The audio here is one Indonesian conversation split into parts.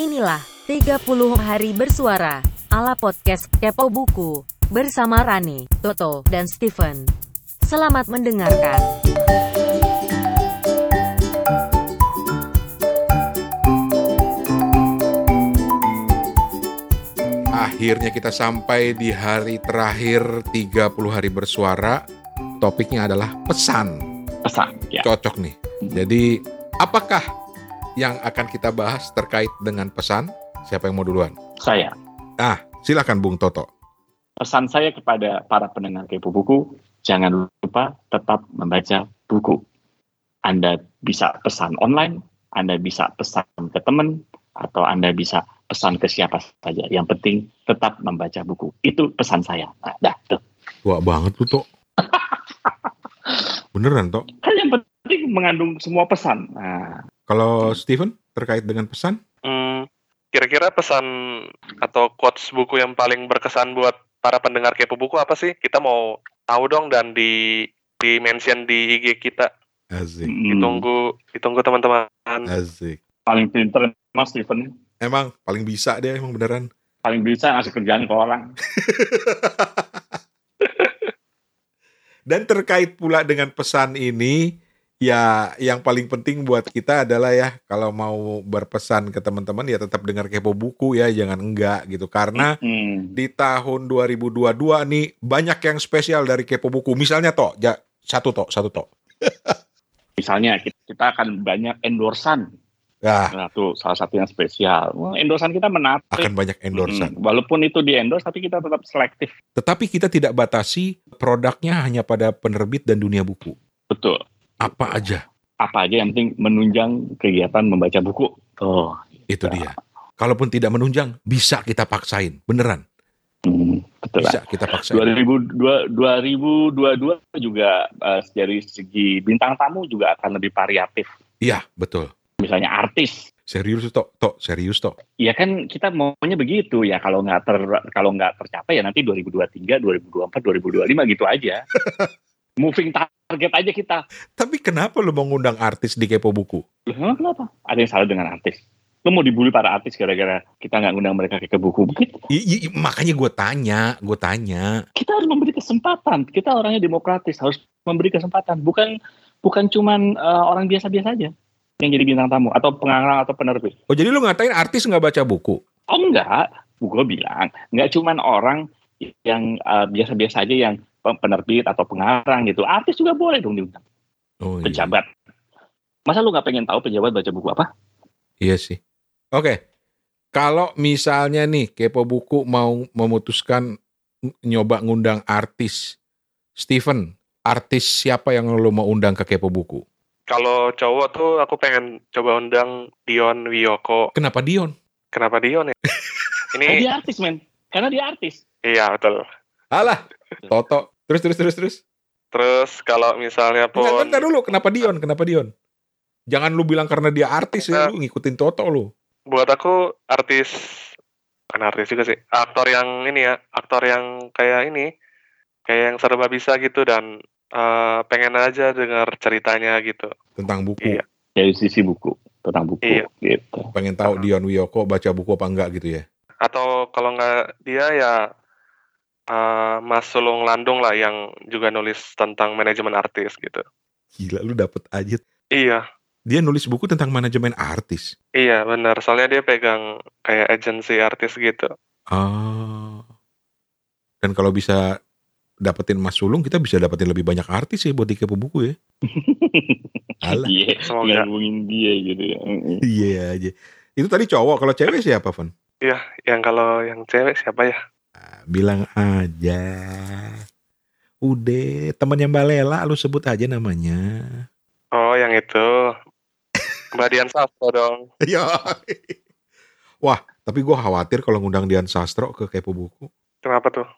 Inilah 30 hari bersuara ala podcast Kepo Buku bersama Rani, Toto, dan Steven. Selamat mendengarkan. Akhirnya kita sampai di hari terakhir 30 hari bersuara. Topiknya adalah pesan. pesan ya. Cocok nih. Jadi, apakah yang akan kita bahas terkait dengan pesan? Siapa yang mau duluan? Saya Ah, silakan Bung Toto. pesan saya kepada para pendengar kepo buku, jangan lupa tetap membaca buku. Anda bisa pesan online, Anda bisa pesan ke teman, atau Anda bisa pesan ke siapa saja. Yang penting tetap membaca buku. Itu pesan saya. Nah, dah, tuh. Tua banget tuh, Tok. Beneran, Tok. Kan yang penting mengandung semua pesan. Nah, Kalau Steven terkait dengan pesan? Hmm, kira-kira pesan atau quotes buku yang paling berkesan buat para pendengar kepo buku apa sih? Kita mau tahu dong dan di di mention di IG kita. Asik, hmm, Ditunggu, ditunggu teman-teman. asik. paling pinter Mas Steven. Emang paling bisa dia emang beneran. Paling bisa ngasih kerjaan ke orang. Dan terkait pula dengan pesan ini, ya yang paling penting buat kita adalah ya kalau mau berpesan ke teman-teman ya tetap dengar kepo buku ya, jangan enggak gitu. Karena Hmm. di tahun 2022 nih banyak yang spesial dari kepo buku. Misalnya toh, ja, satu toh, satu toh. Misalnya kita, kita akan banyak endorsan. Nah, Nah, itu salah satu yang spesial. Wah, endorsan kita menarik. akan banyak endorsan. Mm, walaupun itu di endorse, tapi kita tetap selektif. Tetapi kita tidak batasi produknya hanya pada penerbit dan dunia buku. Betul. Apa aja, Apa aja yang penting menunjang kegiatan membaca buku. Oh, itu dia. Kalaupun tidak menunjang, bisa kita paksain. Beneran, hmm, betul lah. bisa kita paksain. 2002, 2022 juga eh, dari segi bintang tamu juga akan lebih variatif. Iya, betul. Misalnya artis. Serius toh, toh, serius toh. Ya kan kita maunya begitu ya kalau nggak ter kalau nggak tercapai ya nanti 2023, 2024, 2025 gitu aja. Moving target aja kita. Tapi kenapa lu mau ngundang artis di Kepo Buku? Loh, kenapa? Ada yang salah dengan artis? Lo mau dibully para artis gara-gara kita nggak ngundang mereka ke buku? I- i- i- makanya gue tanya, gue tanya. kita harus memberi kesempatan. Kita orangnya demokratis, harus memberi kesempatan. Bukan bukan cuman eh, orang biasa-biasa aja yang jadi bintang tamu atau pengarang atau penerbit. Oh jadi lu ngatain artis nggak baca buku? Oh enggak, gue bilang nggak cuman orang yang eh, biasa-biasa aja yang penerbit atau pengarang gitu. Artis juga boleh dong diundang. Oh iya, Pejabat. Masa lu nggak pengen tahu pejabat baca buku apa? iya sih. Oke, kalau misalnya nih Kepo Buku mau memutuskan nyoba ngundang artis, Steven, artis siapa yang lu mau undang ke Kepo Buku? Kalau cowok tuh aku pengen coba undang Dion Wiyoko. Kenapa Dion? Kenapa Dion ya? Ini dia artis men. Karena dia artis. iya betul. Alah, Toto. Terus terus terus terus. Terus kalau misalnya pun Enggak, entar dulu. Kenapa Dion? Kenapa Dion? Jangan lu bilang karena dia artis ya, lu ngikutin Toto lu. buat aku artis kan artis juga sih aktor yang ini ya aktor yang kayak ini kayak yang serba bisa gitu dan eh, pengen aja dengar ceritanya gitu Tentang buku. Iya. Dari sisi buku tentang buku Iya. gitu. Pengen tahu Dion Wiyoko baca buku apa enggak gitu ya. atau kalau nggak dia ya eh, Mas Sulung Landung lah yang juga nulis tentang manajemen artis gitu Gila lu dapet aja. iya Dia nulis buku tentang manajemen artis. iya benar soalnya dia pegang kayak agensi artis gitu Ah. Dan kalau bisa dapetin Mas Sulung, kita bisa dapetin lebih banyak artis ya buat di Kepo Buku ya. Alah, Iya. semoga Ngomongin dia gitu ya. Iya aja. Itu tadi cowok, kalau cewek siapa, Von? yang kalau yang cewek siapa ya bilang aja. Udah, temannya Mbak Lela, lu sebut aja namanya. oh yang itu Mbak Dian Sastro dong Iya. Wah, tapi gua khawatir kalau ngundang Dian Sastro ke Kepo Buku. kenapa tuh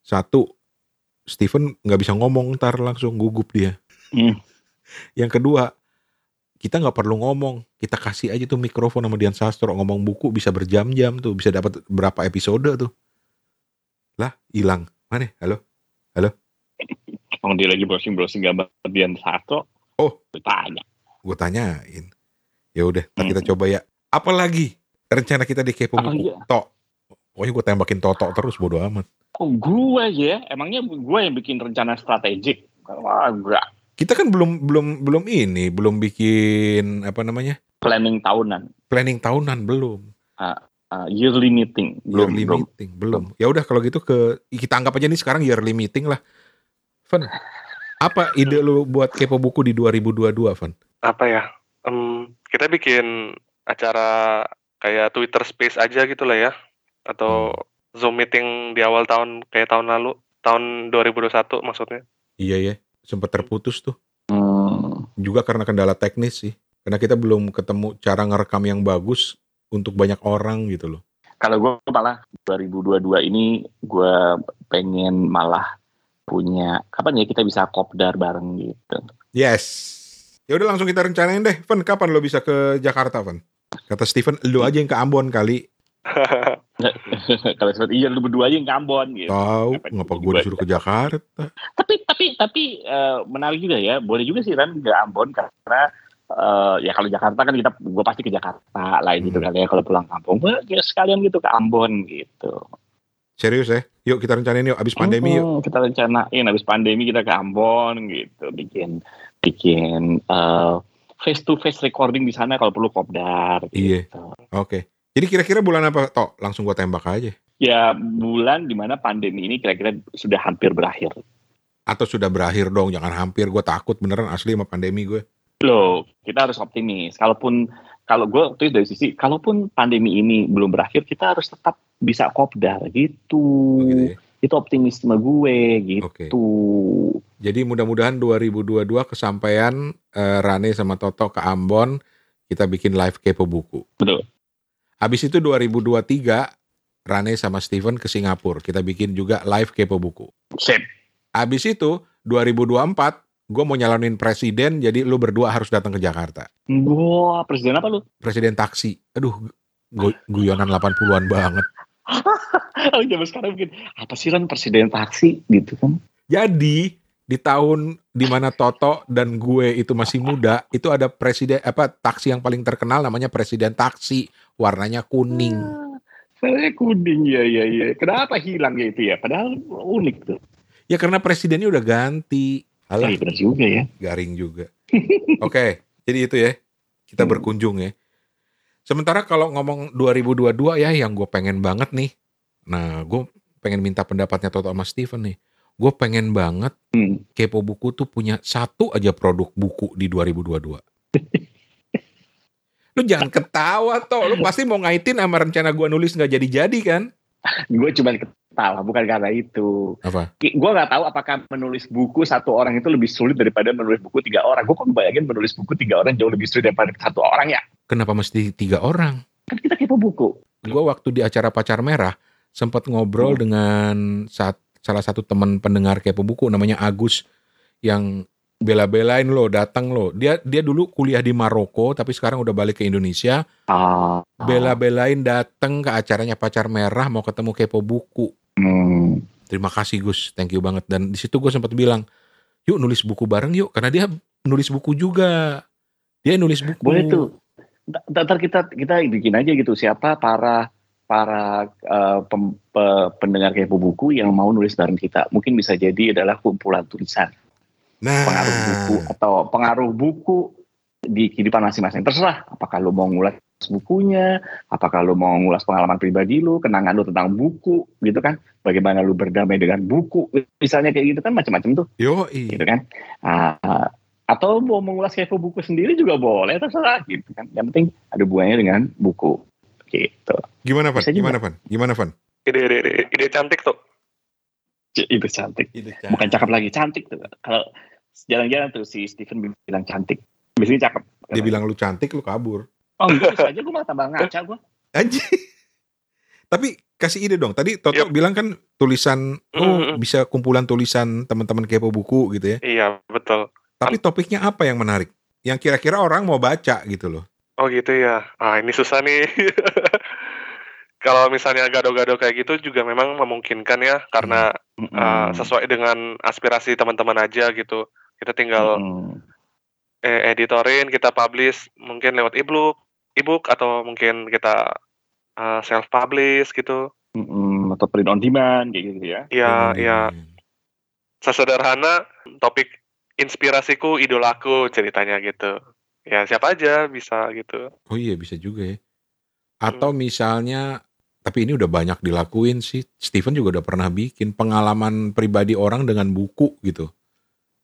Satu, Steven nggak bisa ngomong ntar langsung gugup dia. Hmm. Yang kedua, kita nggak perlu ngomong, kita kasih aja tuh mikrofon sama Dian Sastro ngomong buku bisa berjam-jam tuh, bisa dapat berapa episode tuh. Lah, hilang. Mana? Halo? Kalau dia lagi browsing-browsing gambar Dian Sastro. Oh. Tanya. Gue tanyain. Ya udah, ntar kita coba ya. Apalagi rencana kita di kepo Oh, buku. iya. Tok. Pokoknya gue tembakin Toto terus bodo amat. Oh gue ya, emangnya gue yang bikin rencana strategik? Wah enggak, Kita kan belum belum belum ini, belum bikin apa namanya? planning tahunan, Planning tahunan belum. Uh, yearly meeting belum yearly belum. meeting belum. Ya udah kalau gitu ke kita anggap aja nih sekarang yearly meeting lah. Van, apa ide lu buat kepo buku di 2022, Van? Apa ya? Em, kita bikin acara kayak Twitter Space aja gitu lah ya. Atau Zoom meeting di awal tahun kayak tahun lalu, tahun 2021 maksudnya. Iya ya, sempat terputus tuh. Hmm, Juga karena kendala teknis sih. Karena kita belum ketemu cara ngerekam yang bagus untuk banyak orang gitu loh. kalau gue malah 2022 ini gue pengen malah punya kapan ya kita bisa kopdar bareng gitu. Yes. Ya udah langsung kita rencanain deh. Van, kapan lo bisa ke Jakarta, Van? Kata Steven, lu aja yang ke Ambon kali. kalau seperti iya lu berdua aja yang ke Ambon gitu. Tahu, ngapa gua gue disuruh ke Jakarta? Tapi tapi tapi eh, menarik juga ya. Boleh juga sih Ran ke Ambon karena eh, ya kalau Jakarta kan kita gue pasti ke Jakarta lah gitu Hmm. kan ya kalau pulang kampung. Gua ya sekalian gitu ke Ambon gitu. Serius ya? Yuk kita rencanain yuk, abis pandemi yuk. Hmm, kita rencanain habis pandemi kita ke Ambon gitu, bikin bikin face to face recording di sana kalau perlu kopdar. Iya. Gitu. Oke. Jadi kira-kira bulan apa? Tok, langsung gue tembak aja. Ya bulan di mana pandemi ini kira-kira sudah hampir berakhir. Atau sudah berakhir dong, jangan hampir. Gue takut beneran asli sama pandemi gue. Loh, kita harus optimis. Kalaupun kalau gue itu dari sisi, kalaupun pandemi ini belum berakhir, kita harus tetap bisa kopdar gitu. Ya. Itu optimisme gue gitu. Jadi mudah-mudahan 2022 kesampaian eh, Rane sama Toto ke Ambon, kita bikin live kepo buku. Betul. Habis itu 2023 Rane sama Steven ke Singapura. Kita bikin juga live kepo buku. Sip. Habis itu 2024 gue mau nyalonin presiden jadi lu berdua harus datang ke Jakarta. Gua presiden apa lu? Presiden taksi. Aduh gu- guyonan 80-an banget. Oh, zaman sekarang mungkin apa sih kan presiden taksi gitu kan? Jadi di tahun di mana Toto dan gue itu masih muda, itu ada presiden apa taksi yang paling terkenal namanya presiden taksi, warnanya kuning. Saya kuning ya ya ya. Kenapa hilang ya itu ya? Padahal unik tuh. Ya karena presidennya udah ganti. Alah, Iya benar juga ya. garing juga. Oke, jadi itu ya. Kita Hmm. berkunjung ya. Sementara kalau ngomong 2022 ya yang gue pengen banget nih. Nah, gue pengen minta pendapatnya Toto sama Steven nih. Gue pengen banget Hmm. Kepo Buku tuh punya satu aja produk buku di 2022. Lu jangan ketawa toh, lu pasti mau ngaitin sama rencana gua nulis nggak jadi-jadi kan? Gue cuma ketawa bukan karena itu. Apa? Gue nggak tahu apakah menulis buku satu orang itu lebih sulit daripada menulis buku tiga orang. Gue kok bayangin menulis buku tiga orang jauh lebih sulit daripada satu orang ya. Kenapa mesti tiga orang? Kan kita kepo buku. Gua waktu di acara Pacar Merah sempat ngobrol Hmm. dengan saat, salah satu teman pendengar Kepo Buku namanya Agus yang bela-belain lo datang lo. Dia dia dulu kuliah di Maroko tapi sekarang udah balik ke Indonesia. Ah. Bela-belain datang ke acaranya Pacar Merah mau ketemu Kepo Buku. Hmm. Terima kasih Gus, thank you banget. Dan di situ gue sempat bilang, yuk nulis buku bareng yuk, karena dia nulis buku juga. Dia nulis buku. Boleh tuh. Ntar kita kita bikin aja gitu siapa para para eh, pem- pe- pendengar kepo buku yang mau nulis bareng kita. Mungkin bisa jadi adalah kumpulan tulisan. Nah, pengaruh buku atau pengaruh buku di kehidupan masing-masing terserah apakah lo mau ngulas bukunya apakah lo mau ngulas pengalaman pribadi lo kenangan lo tentang buku gitu kan? Bagaimana lo berdamai dengan buku misalnya kayak gitu kan macam-macam tuh. Yo gitu kan? Ah, atau mau mengulas kepo buku sendiri juga boleh terserah gitu kan? Yang penting ada hubungannya dengan buku gitu. Gimana juga. Gimana Van? Gimana Van? Ide, ide, ide, ide cantik tuh. C- itu cantik. Bukan cakep lagi cantik tuh. Kalau jalan-jalan tuh si Stephen bilang cantik. Biasanya cakep. Dia bilang lu cantik, lu kabur. Oh bisa aja gue malah tambah ngaca gue. Anjir. Tapi kasih ide dong. Tadi Toto Yuk. bilang kan tulisan, oh bisa kumpulan tulisan teman-teman kepo buku gitu ya. Iya, betul. Tapi topiknya apa yang menarik? Yang kira-kira orang mau baca gitu loh. Oh gitu ya. Ah ini susah nih. Kalau misalnya gado-gado kayak gitu juga memang memungkinkan ya karena uh, sesuai dengan aspirasi teman-teman aja gitu. Kita tinggal Hmm. eh, editorin, kita publish mungkin lewat ebook, ebook atau mungkin kita uh, self publish gitu. Mm-mm, atau print on demand kayak gitu ya. Ya, Hmm, ya sesederhana topik inspirasiku idolaku ceritanya gitu. Ya siapa aja bisa gitu. Oh iya bisa juga ya. Atau misalnya, tapi ini udah banyak dilakuin sih. Steven juga udah pernah bikin pengalaman pribadi orang dengan buku gitu.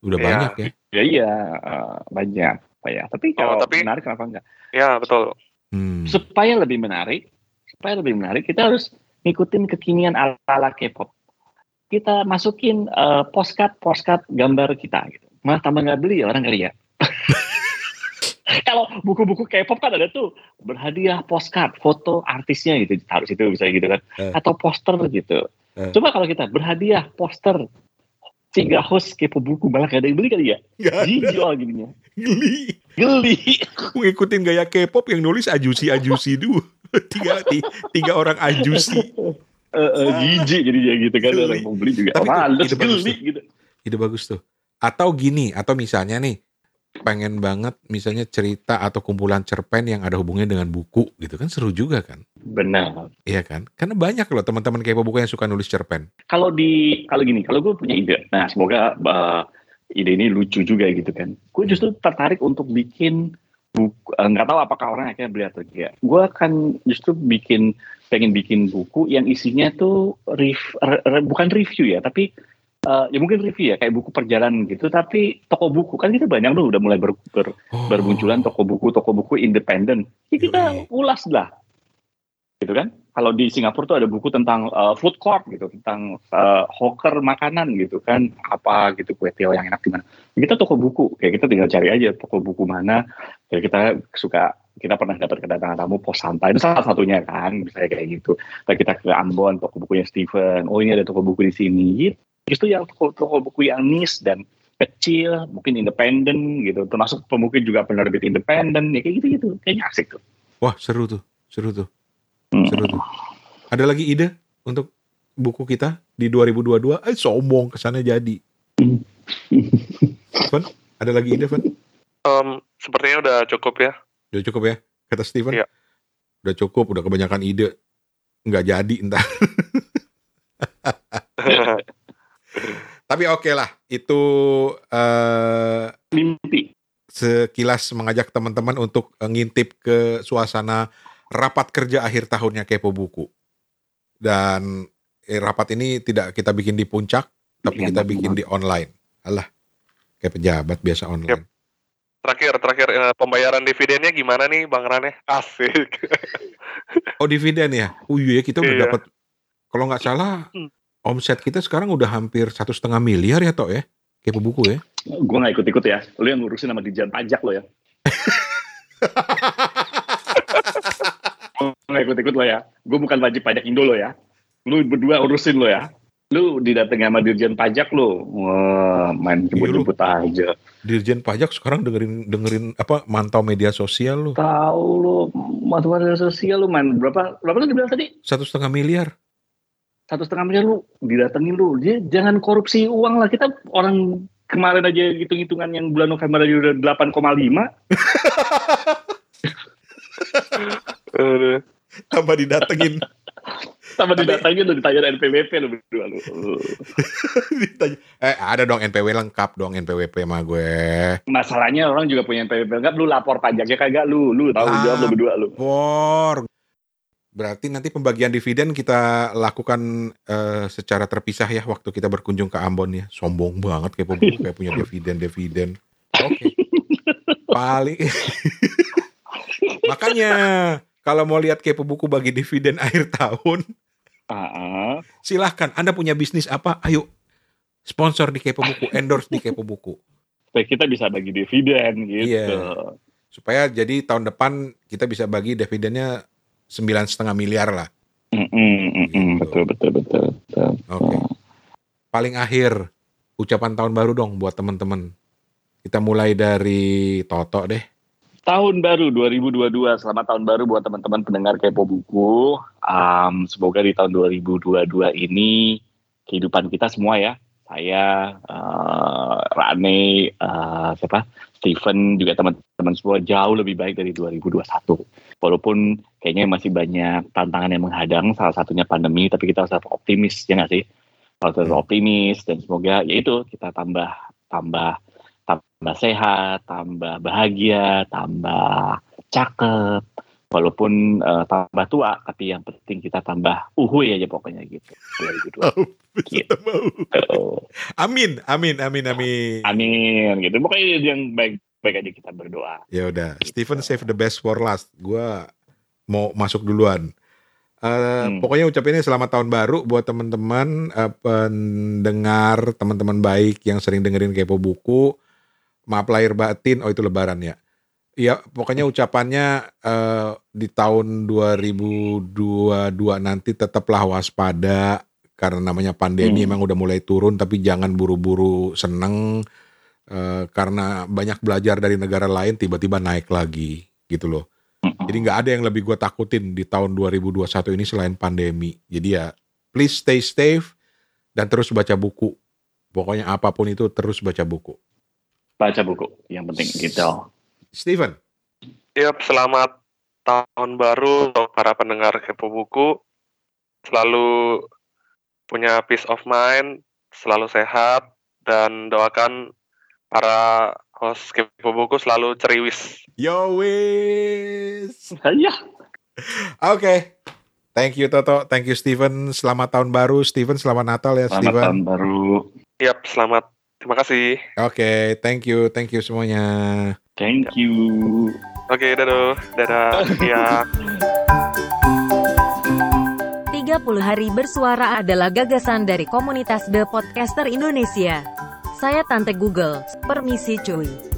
Udah Iya. banyak ya. Ya iya eh, banyak Pak ya. Tapi kalau tapi- menarik kenapa enggak? Ya betul. Hmm. Supaya lebih menarik, supaya lebih menarik kita harus ngikutin kekinian ala-ala K-pop. Kita masukin eh, postcard postcard gambar kita gitu. Mah tambah nggak beli ya orang kali ya. Kalau buku-buku K-pop kan ada tuh berhadiah postcard foto artisnya gitu taruh situ bisa gitu kan Eh. atau poster gitu. Eh. Coba kalau kita berhadiah poster tiga host K-pop buku malah gak ada yang beli kali ya. Gak ada. Dijual gininya. Geli. Geli. Ngikutin gaya K-pop yang nulis ajusi-ajusi dulu. tiga, ti- tiga orang ajusi. Eh, eh, jijik jadinya gitu kan orang mau beli juga. Tapi itu ide bagus geli tuh. gitu. Ide bagus tuh. Atau gini, atau misalnya nih, pengen banget misalnya cerita atau kumpulan cerpen yang ada hubungannya dengan buku gitu kan seru juga kan. Benar. Iya kan? Karena banyak loh teman-teman K-pop buku yang suka nulis cerpen. Kalau di kalau gini, kalau gue punya ide. Nah, semoga eh, ide ini lucu juga gitu kan. Gue justru tertarik untuk bikin buku. eh, Nggak tahu apakah orang akhirnya beli atau tidak. Gue akan justru bikin pengen bikin buku yang isinya tuh rev- re- re- bukan review ya, tapi eh, ya mungkin review ya kayak buku perjalanan gitu. Tapi toko buku kan kita banyak tuh udah mulai ber, ber- Oh, bermunculan toko buku toko buku independen ya kita Yoi. ulas lah. Gitu kan? Kalau di Singapura tuh ada buku tentang uh, food court gitu tentang uh, hawker makanan gitu kan. Apa gitu kue tiaw yang enak di mana kita toko buku kayak kita tinggal cari aja toko buku mana. Kayak kita suka kita pernah dapat kedatangan tamu pos santai itu salah satunya kan misalnya kayak gitu. Kita ke Ambon toko bukunya Steven oh ini ada toko buku di sini gitu justru yang toko, toko buku yang niche dan kecil mungkin independen gitu termasuk pembuku juga penerbit independen ya kayak gitu gitu kayaknya asik tuh Wah seru tuh, seru tuh, Hmm. seru tuh. Ada lagi ide untuk buku kita di 2022? Eh sombong kesannya jadi. Van, ada lagi ide Van? Em, sepertinya udah cukup ya. Udah cukup ya? Kata Steven? Iya. Udah cukup, udah kebanyakan ide. Nggak jadi entar. Tapi oke lah, itu eh, mimpi sekilas mengajak teman-teman untuk eh, ngintip ke suasana rapat kerja akhir tahunnya Kepo Buku. Dan eh, rapat ini tidak kita bikin di puncak, tapi kita bikin di online. Alah, kayak pejabat biasa online. Terakhir, terakhir eh, pembayaran dividennya gimana nih Bang Rane? Asik. Oh dividen ya? Oh iya kita udah Iya. dapat. Kalau nggak salah, Hmm. Omset kita sekarang udah hampir satu setengah miliar ya toh ya? Kepo Buku ya? gue nggak ikut-ikut ya. Lu yang ngurusin sama dijan pajak lo ya. Gua nggak ikut-ikut lo ya. Gue bukan wajib pajak Indo lo ya. Lu berdua urusin lo ya. Lu didatangi sama dirjen pajak lo. Wah main jemput-jemput aja. Dirjen pajak sekarang dengerin dengerin apa mantau media sosial lu. Tahu lo matematika sosial lu main berapa? Berapa lu dibilang tadi? Satu setengah miliar. Satu setengah miliar lu didatengin lu dia jangan korupsi uang lah kita orang kemarin aja hitung-hitungan yang bulan November aja udah 8,5 Aduh. Tambah didatengin. sama didatengin lu ditanya NPWP lu berdua lu Ditanya, eh ada dong NPW lengkap dong NPWP sama gue. masalahnya orang juga punya NPWP lengkap lu lapor pajaknya kagak lu lu tahu Ah. jawab lu berdua lu Por. Berarti nanti pembagian dividen kita lakukan eh, secara terpisah ya waktu kita berkunjung ke Ambon ya. Sombong banget kayak pembuku kayak punya dividen dividen. Oke. Paling. Makanya kalau mau lihat kepo buku bagi dividen akhir tahun, Ah, silahkan. Anda punya bisnis apa? Ayo sponsor di kepo buku, endorse di kepo buku. supaya kita bisa bagi dividen gitu Iya. Supaya jadi tahun depan kita bisa bagi dividennya sembilan setengah miliar lah. Mm-mm, mm-mm, Gitu. betul betul betul betul Oke. Paling akhir ucapan tahun baru dong buat teman-teman. Kita mulai dari Toto deh. tahun baru 2022 selamat tahun baru buat teman-teman pendengar kepo buku Am, semoga di tahun 2022 ini kehidupan kita semua ya saya eh, Rane, uh, siapa, Steven, juga teman-teman semua jauh lebih baik dari 2021. Walaupun kayaknya masih banyak tantangan yang menghadang, salah satunya pandemi, tapi kita harus optimis, ya nggak sih? Harus hmm. optimis dan semoga ya itu kita tambah tambah tambah sehat, tambah bahagia, tambah cakep, walaupun uh, tambah tua tapi yang penting kita tambah uhuy aja pokoknya gitu. 2002 oh, gitu. amin amin amin amin. Amin gitu. Pokoknya yang baik baik aja kita berdoa. Ya udah gitu. Stephen save the best for last. Gua mau masuk duluan Uh, hmm. Pokoknya ucapinnya selamat tahun baru buat teman-teman uh, pendengar, teman-teman baik yang sering dengerin kepo buku. Maaf lahir batin, oh itu lebaran ya. Ya, pokoknya ucapannya uh, di tahun 2022 nanti tetaplah waspada karena namanya pandemi hmm. emang udah mulai turun tapi jangan buru-buru seneng uh, karena banyak belajar dari negara lain tiba-tiba naik lagi gitu loh. Jadi nggak ada yang lebih gue takutin di tahun 2021 ini selain pandemi. Jadi ya please stay safe dan terus baca buku. Pokoknya apa pun itu terus baca buku. Baca buku yang penting gitu. Steven. Yap, selamat tahun baru untuk para pendengar Kepo Buku. Selalu punya peace of mind, selalu sehat, dan doakan para host Kepo Buku selalu ceriwis. Yo wis. Iya. Oke. Okay. Thank you Toto, thank you Steven. Selamat tahun baru Steven, selamat Natal ya selamat Steven. Selamat tahun baru. Yap, selamat. Terima kasih. Oke, okay, thank you, thank you semuanya. Thank you. Oke, okay, dadah. Dadah. ya. 30 hari bersuara adalah gagasan dari komunitas The Podcaster Indonesia. Saya Tante Google, permisi cuy.